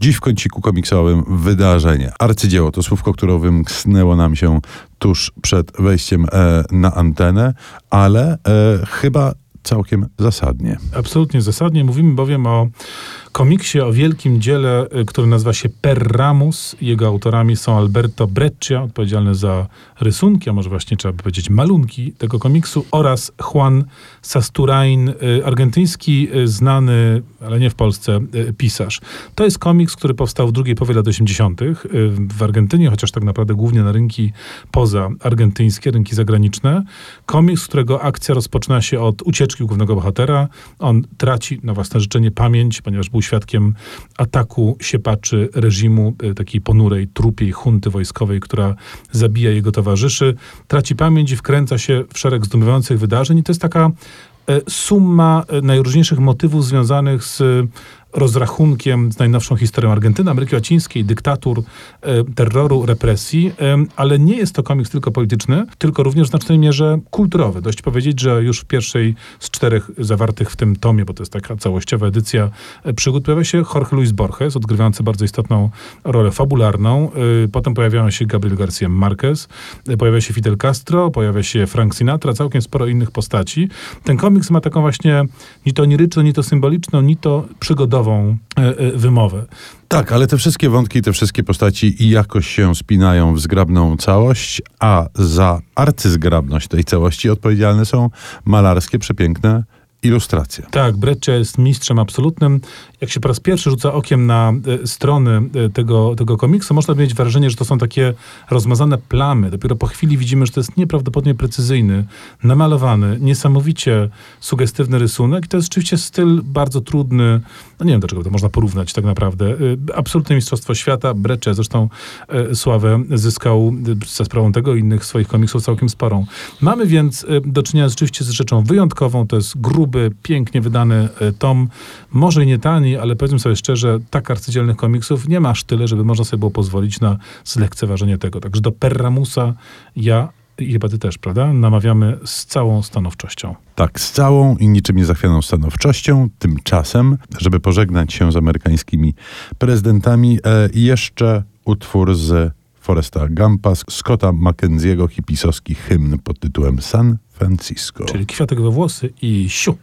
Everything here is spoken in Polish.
Dziś w kąciku komiksowym wydarzenie. Arcydzieło to słówko, które wymknęło nam się tuż przed wejściem e, na antenę, ale e, chyba całkiem zasadnie. Absolutnie zasadnie. Mówimy bowiem o komiksie, o wielkim dziele, y, który nazywa się Perramus. Jego autorami są Alberto Breccia, odpowiedzialny za rysunki, a może właśnie trzeba by powiedzieć malunki tego komiksu, oraz Juan Sasturain, y, argentyński, y, znany, ale nie w Polsce, pisarz. To jest komiks, który powstał w drugiej połowie lat 80. w Argentynie, chociaż tak naprawdę głównie na rynki poza argentyńskie, rynki zagraniczne. Komiks, którego akcja rozpoczyna się od ucieczki głównego bohatera. On traci na własne życzenie pamięć, ponieważ był świadkiem ataku siepaczy reżimu, e, takiej ponurej, trupiej hunty wojskowej, która zabija jego towarzyszy. Traci pamięć i wkręca się w szereg zdumiewających wydarzeń i to jest taka e, summa e, najróżniejszych motywów związanych z rozrachunkiem z najnowszą historią Argentyny, Ameryki Łacińskiej, dyktatur, e, terroru, represji, e, ale nie jest to komiks tylko polityczny, tylko również w znacznej mierze kulturowy. Dość powiedzieć, że już w pierwszej z czterech zawartych w tym tomie, bo to jest taka całościowa edycja e, przygód, pojawia się Jorge Luis Borges, odgrywający bardzo istotną rolę fabularną. Potem pojawiają się Gabriel García Marquez, pojawia się Fidel Castro, pojawia się Frank Sinatra, całkiem sporo innych postaci. Ten komiks ma taką właśnie ni to oniryczną, ni to symboliczną, ni to przygodową E, e, wymowę. Tak, ale te wszystkie wątki, te wszystkie postaci jakoś się spinają w zgrabną całość, a za arcyzgrabność tej całości odpowiedzialne są malarskie, przepiękne ilustracje. Tak, Breccia jest mistrzem absolutnym. Jak się po raz pierwszy rzuca okiem na e, strony e, tego, tego komiksu, można mieć wrażenie, że to są takie rozmazane plamy. Dopiero po chwili widzimy, że to jest nieprawdopodobnie precyzyjny, namalowany, niesamowicie sugestywny rysunek. I to jest rzeczywiście styl bardzo trudny. No nie wiem, do czego to można porównać tak naprawdę. E, absolutne mistrzostwo świata. Breccia zresztą sławę zyskał za sprawą tego i innych swoich komiksów całkiem sporą. Mamy więc do czynienia rzeczywiście z rzeczą wyjątkową. To jest gruby pięknie wydany e, tom, może i nie tani, ale powiedzmy sobie szczerze, tak arcydzielnych komiksów nie ma aż tyle, żeby można sobie było pozwolić na zlekceważenie tego. Także do Perramusa ja i chyba ty też, prawda? Namawiamy z całą stanowczością. Tak, z całą i niczym niezachwianą stanowczością. Tymczasem, żeby pożegnać się z amerykańskimi prezydentami, e, jeszcze utwór z Foresta Gampa, Scotta Mackenzie'ego hipisowski hymn pod tytułem San Francisco. Czyli kwiatek we włosy i siu.